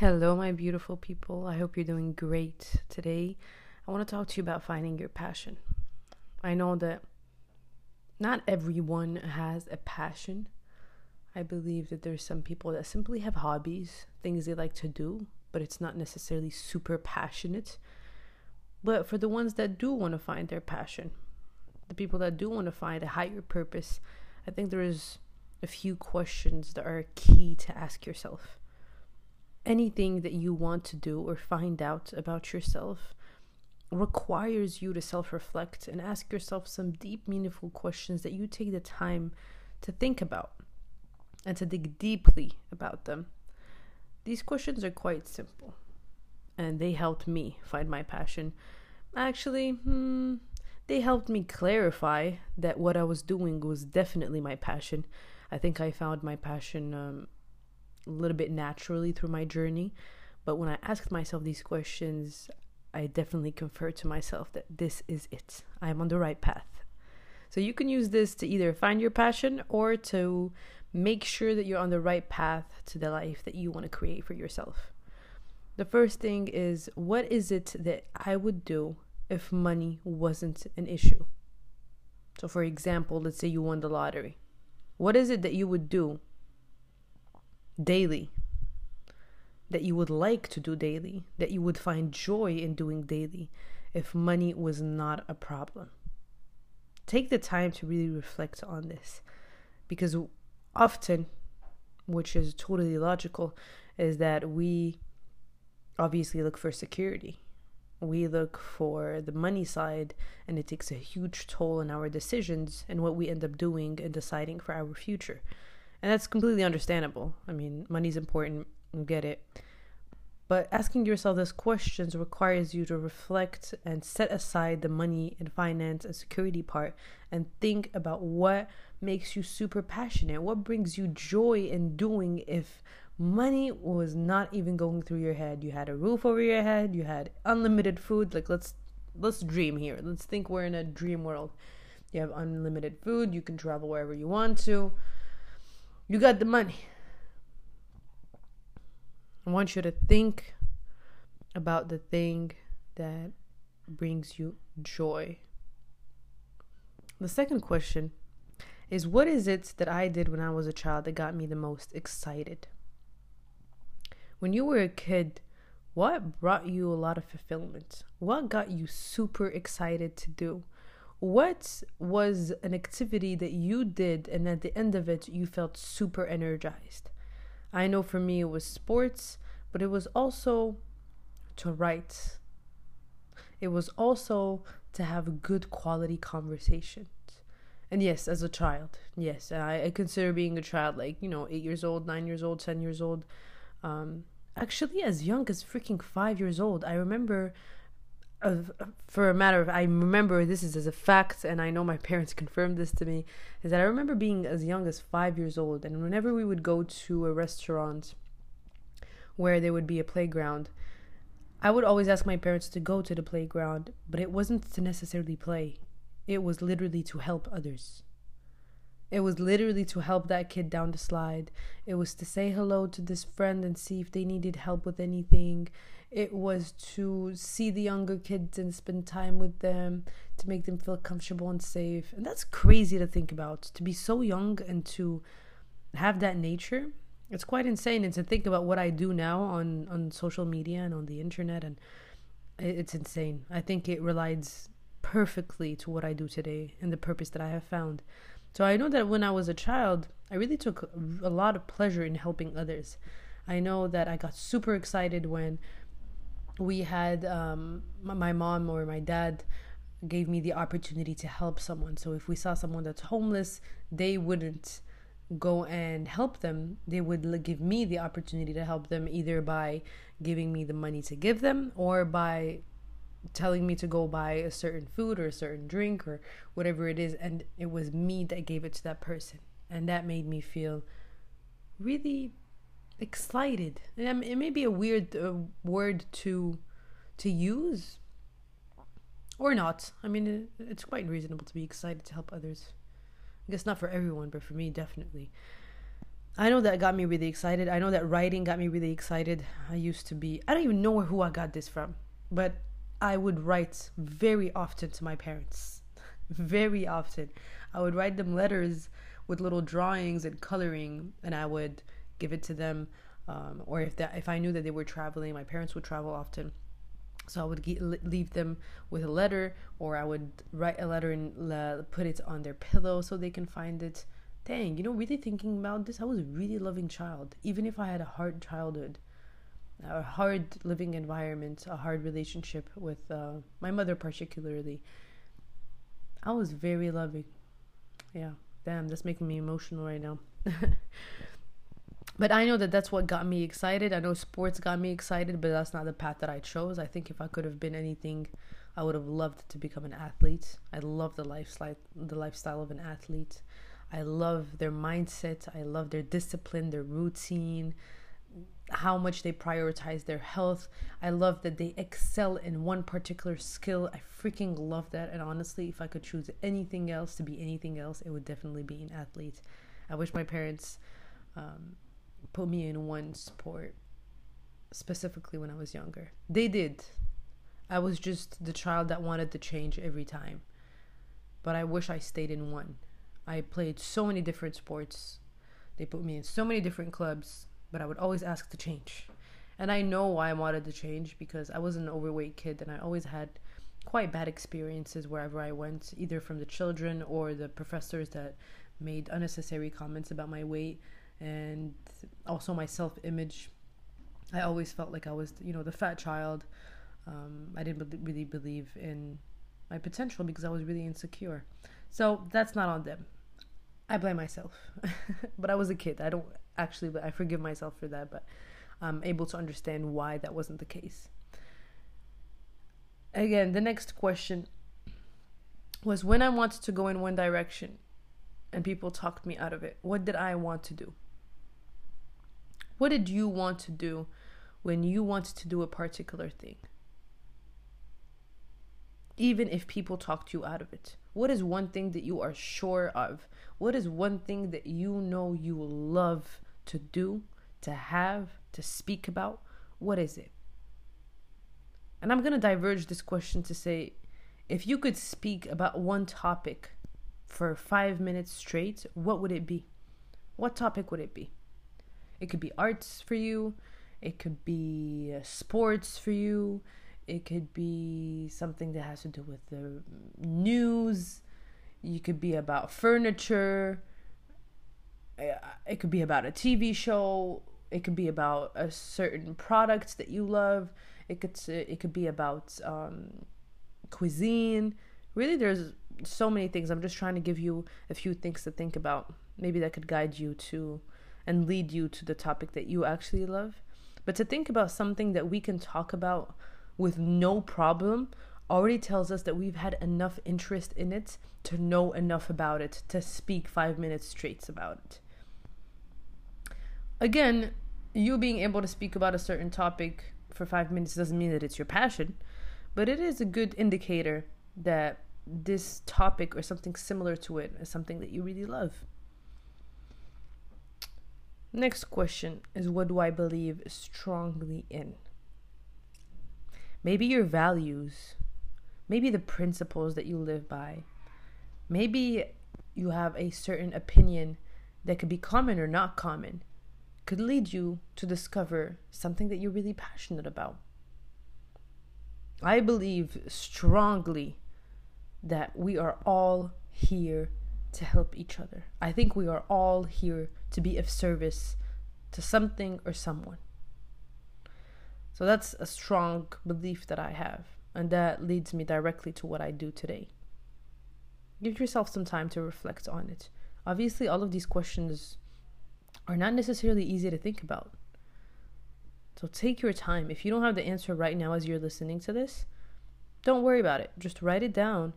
Hello, my beautiful people. I hope you're doing great today. I want to talk to you about finding your passion. I know that not everyone has a passion. I believe that there's some people that simply have hobbies, things they like to do, but it's not necessarily super passionate. But for the ones that do want to find their passion, the people that do want to find a higher purpose, I think there is a few questions that are key to ask yourself anything that you want to do or find out about yourself requires you to self reflect and ask yourself some deep, meaningful questions that you take the time to think about and to dig deeply about them. These questions are quite simple and they helped me find my passion. Actually, hmm, they helped me clarify that what I was doing was definitely my passion. I think I found my passion um, a little bit naturally through my journey. But when I asked myself these questions, I definitely conferred to myself that this is it. I am on the right path. So you can use this to either find your passion or to make sure that you're on the right path to the life that you want to create for yourself. The first thing is what is it that I would do if money wasn't an issue? So, for example, let's say you won the lottery. What is it that you would do daily that you would like to do daily, that you would find joy in doing daily if money was not a problem. Take the time to really reflect on this because often, which is totally logical, is that we obviously look for security. We look for the money side, and it takes a huge toll on our decisions and what we end up doing and deciding for our future. And that's completely understandable. I mean, money's important, you get it. But asking yourself those questions requires you to reflect and set aside the money and finance and security part and think about what makes you super passionate. What brings you joy in doing if money was not even going through your head? You had a roof over your head, you had unlimited food. Like let's let's dream here. Let's think we're in a dream world. You have unlimited food, you can travel wherever you want to you got the money. I want you to think about the thing that brings you joy. The second question is What is it that I did when I was a child that got me the most excited? When you were a kid, what brought you a lot of fulfillment? What got you super excited to do? What was an activity that you did and at the end of it you felt super energized? I know for me it was sports, but it was also to write. It was also to have good quality conversations. And yes, as a child, yes, I, I consider being a child like, you know, eight years old, nine years old, 10 years old. Um, actually, as young as freaking five years old. I remember for a matter of I remember this is as a fact and I know my parents confirmed this to me is that I remember being as young as 5 years old and whenever we would go to a restaurant where there would be a playground I would always ask my parents to go to the playground but it wasn't to necessarily play it was literally to help others it was literally to help that kid down the slide. It was to say hello to this friend and see if they needed help with anything. It was to see the younger kids and spend time with them to make them feel comfortable and safe. And that's crazy to think about. To be so young and to have that nature. It's quite insane. And to think about what I do now on, on social media and on the internet. And it's insane. I think it relies perfectly to what I do today and the purpose that I have found. So I know that when I was a child, I really took a lot of pleasure in helping others. I know that I got super excited when we had um, my mom or my dad gave me the opportunity to help someone. So if we saw someone that's homeless, they wouldn't go and help them. They would give me the opportunity to help them either by giving me the money to give them or by telling me to go buy a certain food or a certain drink or whatever it is and it was me that gave it to that person and that made me feel really excited and it may be a weird uh, word to to use or not i mean it's quite reasonable to be excited to help others i guess not for everyone but for me definitely I know that got me really excited. I know that writing got me really excited. I used to be, I don't even know who I got this from, but I would write very often to my parents. very often. I would write them letters with little drawings and coloring, and I would give it to them. Um, or if that if I knew that they were traveling, my parents would travel often, so I would get, leave them with a letter, or I would write a letter and put it on their pillow so they can find it. Dang, you know, really thinking about this, I was a really loving child, even if I had a hard childhood, a hard living environment, a hard relationship with uh, my mother particularly. I was very loving. Yeah, damn, that's making me emotional right now. but I know that that's what got me excited. I know sports got me excited, but that's not the path that I chose. I think if I could have been anything, I would have loved to become an athlete. I love the lifestyle, the lifestyle of an athlete. I love their mindset. I love their discipline, their routine, how much they prioritize their health. I love that they excel in one particular skill. I freaking love that. And honestly, if I could choose anything else to be anything else, it would definitely be an athlete. I wish my parents um, put me in one sport specifically when I was younger. They did. I was just the child that wanted to change every time. But I wish I stayed in one. I played so many different sports. They put me in so many different clubs but I would always ask to change. And I know why I wanted to change because I was an overweight kid and I always had quite bad experiences wherever I went, either from the children or the professors that made unnecessary comments about my weight and also my self image. I always felt like I was, you know, the fat child. Um, I didn't really believe in my potential because I was really insecure. So that's not on them. I blame myself. but I was a kid. I don't actually, but I forgive myself for that, but I'm able to understand why that wasn't the case. Again, the next question was when I wanted to go in one direction and people talked me out of it, what did I want to do? What did you want to do when you wanted to do a particular thing? Even if people talked you out of it. What is one thing that you are sure of? What is one thing that you know you love to do, to have, to speak about? What is it? And I'm going to diverge this question to say if you could speak about one topic for five minutes straight, what would it be? What topic would it be? It could be arts for you, it could be uh, sports for you, it could be something that has to do with the news, you could be about furniture, it could be about a TV show. It could be about a certain product that you love. It could it could be about um, cuisine. Really, there's so many things. I'm just trying to give you a few things to think about. Maybe that could guide you to and lead you to the topic that you actually love. But to think about something that we can talk about with no problem already tells us that we've had enough interest in it to know enough about it to speak five minutes straight about it again, you being able to speak about a certain topic for five minutes doesn't mean that it's your passion, but it is a good indicator that this topic or something similar to it is something that you really love. Next question is what do I believe strongly in? Maybe your values, maybe the principles that you live by. Maybe you have a certain opinion that could be common or not common could lead you to discover something that you're really passionate about. I believe strongly that we are all here to help each other. I think we are all here to be of service to something or someone. So that's a strong belief that I have, and that leads me directly to what I do today. Give yourself some time to reflect on it. Obviously, all of these questions are not necessarily easy to think about. So take your time. If you don't have the answer right now as you're listening to this, don't worry about it. Just write it down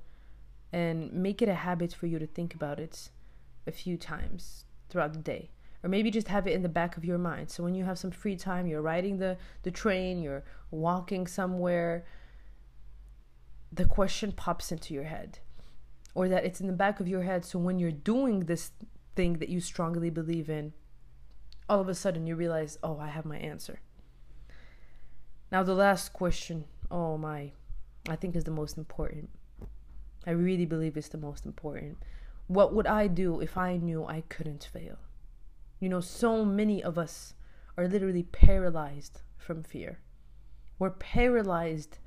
and make it a habit for you to think about it a few times throughout the day. Or maybe just have it in the back of your mind. So when you have some free time, you're riding the, the train, you're walking somewhere, the question pops into your head. Or that it's in the back of your head. So when you're doing this thing that you strongly believe in, all of a sudden you realize, oh, I have my answer. Now, the last question, oh my, I think is the most important. I really believe it's the most important. What would I do if I knew I couldn't fail? You know, so many of us are literally paralyzed from fear. We're paralyzed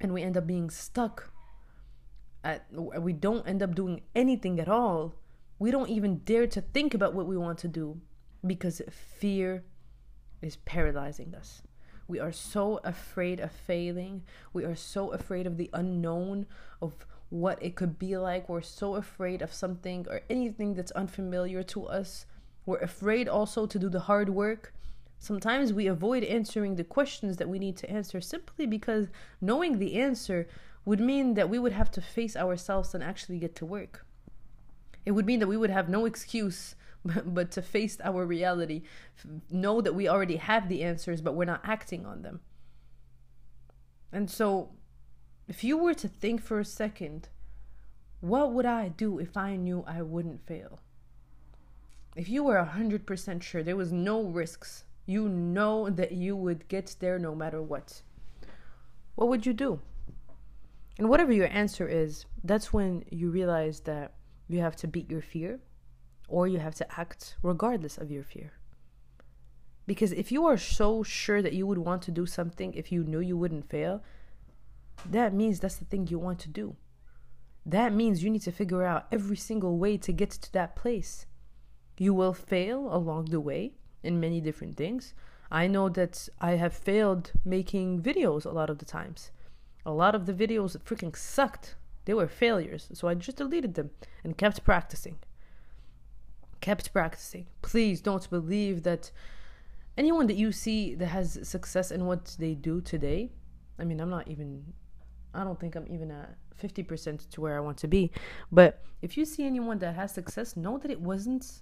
and we end up being stuck at we don't end up doing anything at all. We don't even dare to think about what we want to do because fear is paralyzing us. We are so afraid of failing. We are so afraid of the unknown, of what it could be like. We're so afraid of something or anything that's unfamiliar to us. We're afraid also to do the hard work. Sometimes we avoid answering the questions that we need to answer simply because knowing the answer would mean that we would have to face ourselves and actually get to work. It would mean that we would have no excuse but, to face our reality, know that we already have the answers, but we're not acting on them. And so, if you were to think for a second, what would I do if I knew I wouldn't fail? If you were 100% sure there was no risks, you know that you would get there no matter what, what would you do? And whatever your answer is, that's when you realize that you have to beat your fear or you have to act regardless of your fear. Because if you are so sure that you would want to do something if you knew you wouldn't fail, that means that's the thing you want to do. That means you need to figure out every single way to get to that place. You will fail along the way in many different things. I know that I have failed making videos a lot of the times. A lot of the videos freaking sucked. They were failures. So I just deleted them and kept practicing kept practicing. Please don't believe that anyone that you see that has success in what they do today. I mean, I'm not even, I don't think I'm even at 50% to where I want to be. But if you see anyone that has success, know that it wasn't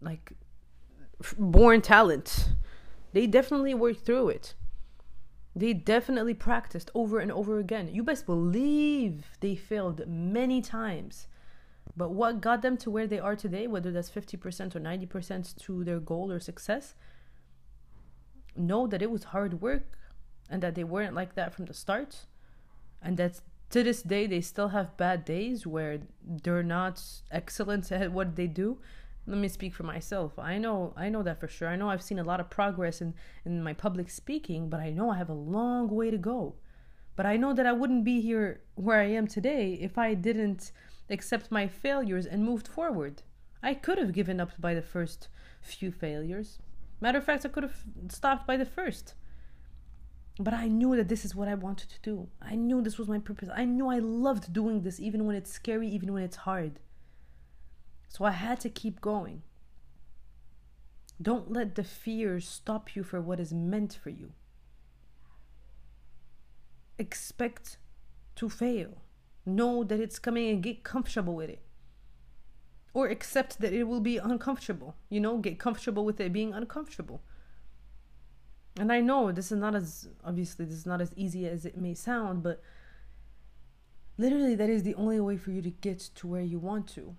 like born talent. They definitely worked through it. They definitely practiced over and over again. You best believe they failed many times. But what got them to where they are today, whether that's 50% or 90% to their goal or success, know that it was hard work and that they weren't like that from the start. And that to this day, they still have bad days where they're not excellent at what they do. Let me speak for myself. I know I know that for sure. I know I've seen a lot of progress in, in my public speaking, but I know I have a long way to go. But I know that I wouldn't be here where I am today if I didn't accept my failures and moved forward. I could have given up by the first few failures. Matter of fact, I could have stopped by the first. But I knew that this is what I wanted to do. I knew this was my purpose. I knew I loved doing this, even when it's scary, even when it's hard. So I had to keep going. Don't let the fear stop you for what is meant for you. Expect to fail know that it's coming and get comfortable with it. Or accept that it will be uncomfortable you know get comfortable with it being uncomfortable. And i know this is not as obviously this is not as easy as it may sound but literally that is the only way for you to get to where you want to.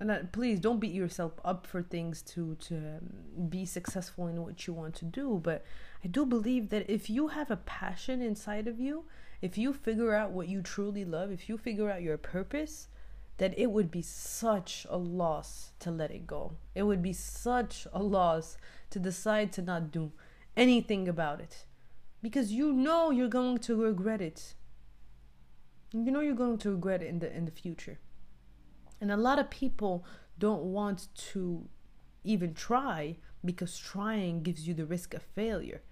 And that, please don't beat yourself up for things to to um, be successful in what you want to do but i do believe that if you have a passion inside of you if you figure out what you truly love, if you figure out your purpose, that it would be such a loss to let it go. It would be such a loss to decide to not do anything about it because you know you're going to regret it. You know you're going to regret it in the in the future. And a lot of people don't want to even try because trying gives you the risk of failure.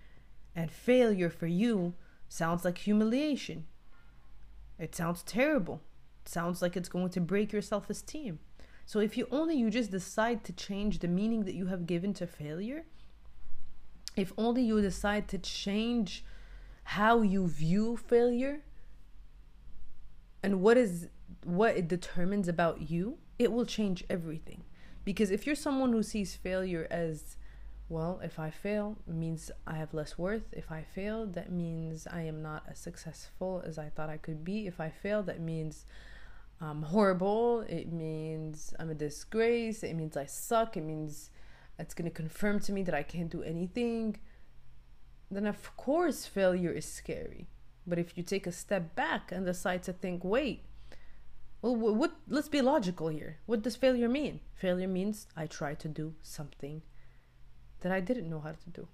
And failure for you Sounds like humiliation. It sounds terrible. It sounds like it's going to break your self esteem. So if you only you just decide to change the meaning that you have given to failure, if only you decide to change how you view failure and what is what it determines about you, it will change everything. Because if you're someone who sees failure as well, if I fail, means I have less worth. If I fail, that means I am not as successful as I thought I could be. If I fail, that means I'm horrible. It means I'm a disgrace. It means I suck. It means it's going to confirm to me that I can't do anything, then of course failure is scary. But if you take a step back and decide to think, wait, well, what? Let's be logical here. What does failure mean? Failure means I try to do something that I didn't know how to do.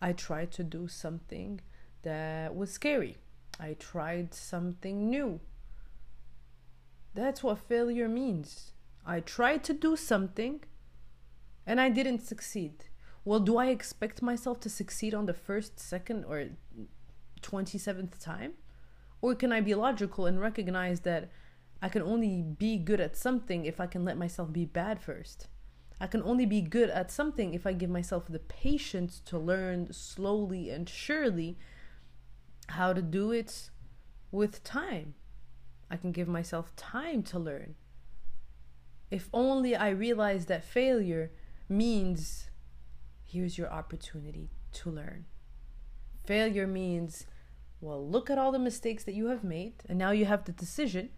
I tried to do something that was scary. I tried something new. That's what failure means. I tried to do something and I didn't succeed. Well, do I expect myself to succeed on the first, second, or 27th time? Or can I be logical and recognize that I can only be good at something if I can let myself be bad first? I can only be good at something if I give myself the patience to learn slowly and surely how to do it with time. I can give myself time to learn. If only I realize that failure means here's your opportunity to learn. Failure means, well, look at all the mistakes that you have made, and now you have the decision,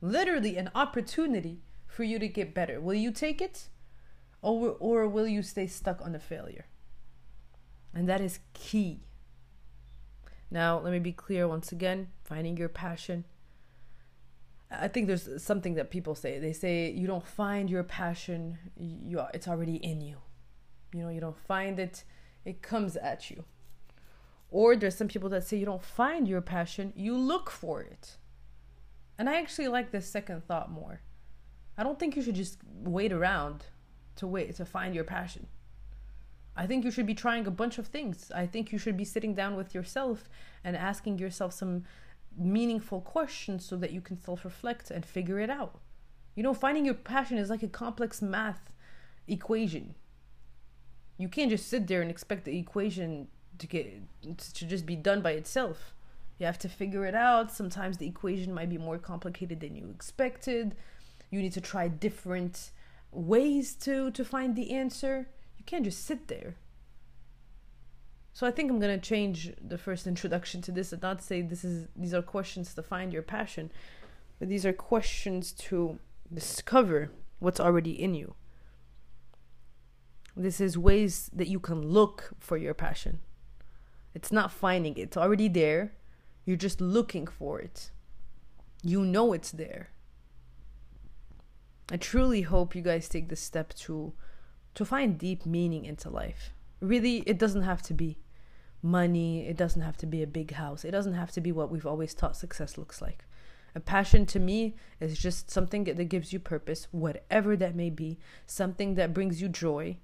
literally an opportunity for you to get better. Will you take it? Or, or will you stay stuck on the failure? And that is key. Now, let me be clear once again finding your passion. I think there's something that people say. They say you don't find your passion, you, it's already in you. You know, you don't find it, it comes at you. Or there's some people that say you don't find your passion, you look for it. And I actually like this second thought more. I don't think you should just wait around to wait to find your passion. I think you should be trying a bunch of things. I think you should be sitting down with yourself and asking yourself some meaningful questions so that you can self reflect and figure it out. You know, finding your passion is like a complex math equation you can't just sit there and expect the equation to get to just be done by itself you have to figure it out sometimes the equation might be more complicated than you expected you need to try different ways to to find the answer you can't just sit there so i think i'm going to change the first introduction to this and not say this is these are questions to find your passion but these are questions to discover what's already in you this is ways that you can look for your passion. It's not finding it, it's already there. You're just looking for it. You know it's there. I truly hope you guys take the step to to find deep meaning into life. Really, it doesn't have to be money, it doesn't have to be a big house. It doesn't have to be what we've always thought success looks like. A passion to me is just something that gives you purpose, whatever that may be, something that brings you joy,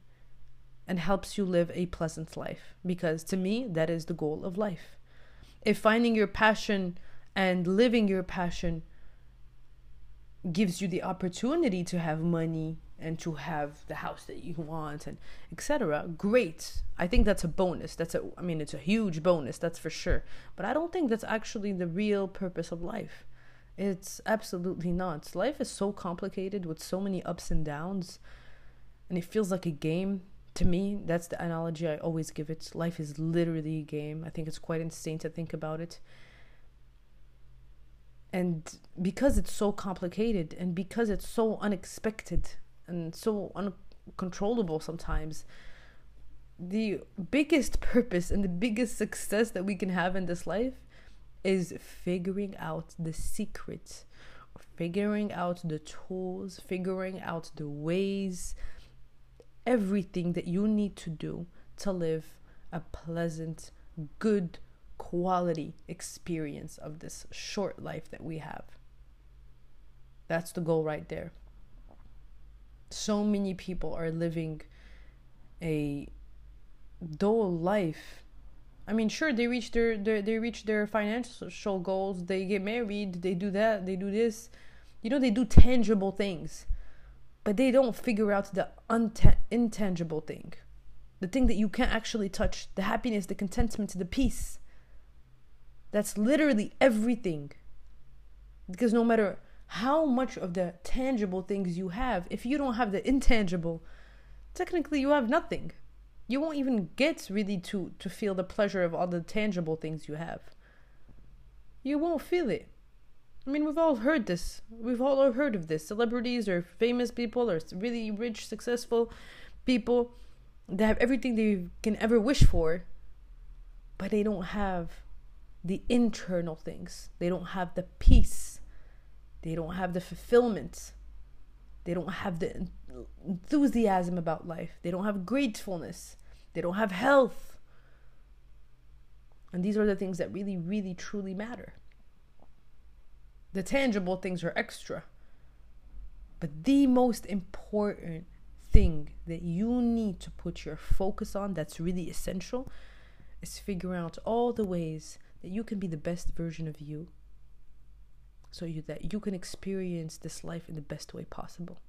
and helps you live a pleasant life. Because to me, that is the goal of life. If finding your passion and living your passion gives you the opportunity to have money and to have the house that you want and etc great i think that's a bonus that's a i mean it's a huge bonus that's for sure but i don't think that's actually the real purpose of life it's absolutely not life is so complicated with so many ups and downs and it feels like a game to me, that's the analogy I always give it. Life is literally a game. I think it's quite insane to think about it. And because it's so complicated and because it's so unexpected and so uncontrollable sometimes, the biggest purpose and the biggest success that we can have in this life is figuring out the secrets, figuring out the tools, figuring out the ways everything that you need to do to live a pleasant, good quality experience of this short life that we have. That's the goal right there. So many people are living a dull life. I mean, sure, they reach their, their they reach their financial goals. They get married. They do that. They do this. You know, they do tangible things but they don't figure out the unta- intangible thing the thing that you can't actually touch the happiness the contentment the peace that's literally everything because no matter how much of the tangible things you have if you don't have the intangible technically you have nothing you won't even get really to to feel the pleasure of all the tangible things you have you won't feel it I mean, we've all heard this. We've all heard of this. Celebrities or famous people or really rich, successful people, they have everything they can ever wish for, but they don't have the internal things. They don't have the peace. They don't have the fulfillment. They don't have the enthusiasm about life. They don't have gratefulness. They don't have health. And these are the things that really, really, truly matter. The tangible things are extra. But the most important thing that you need to put your focus on that's really essential is figuring out all the ways that you can be the best version of you so you, that you can experience this life in the best way possible.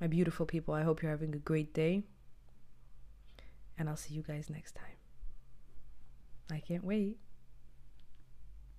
My beautiful people, I hope you're having a great day. And I'll see you guys next time. I can't wait.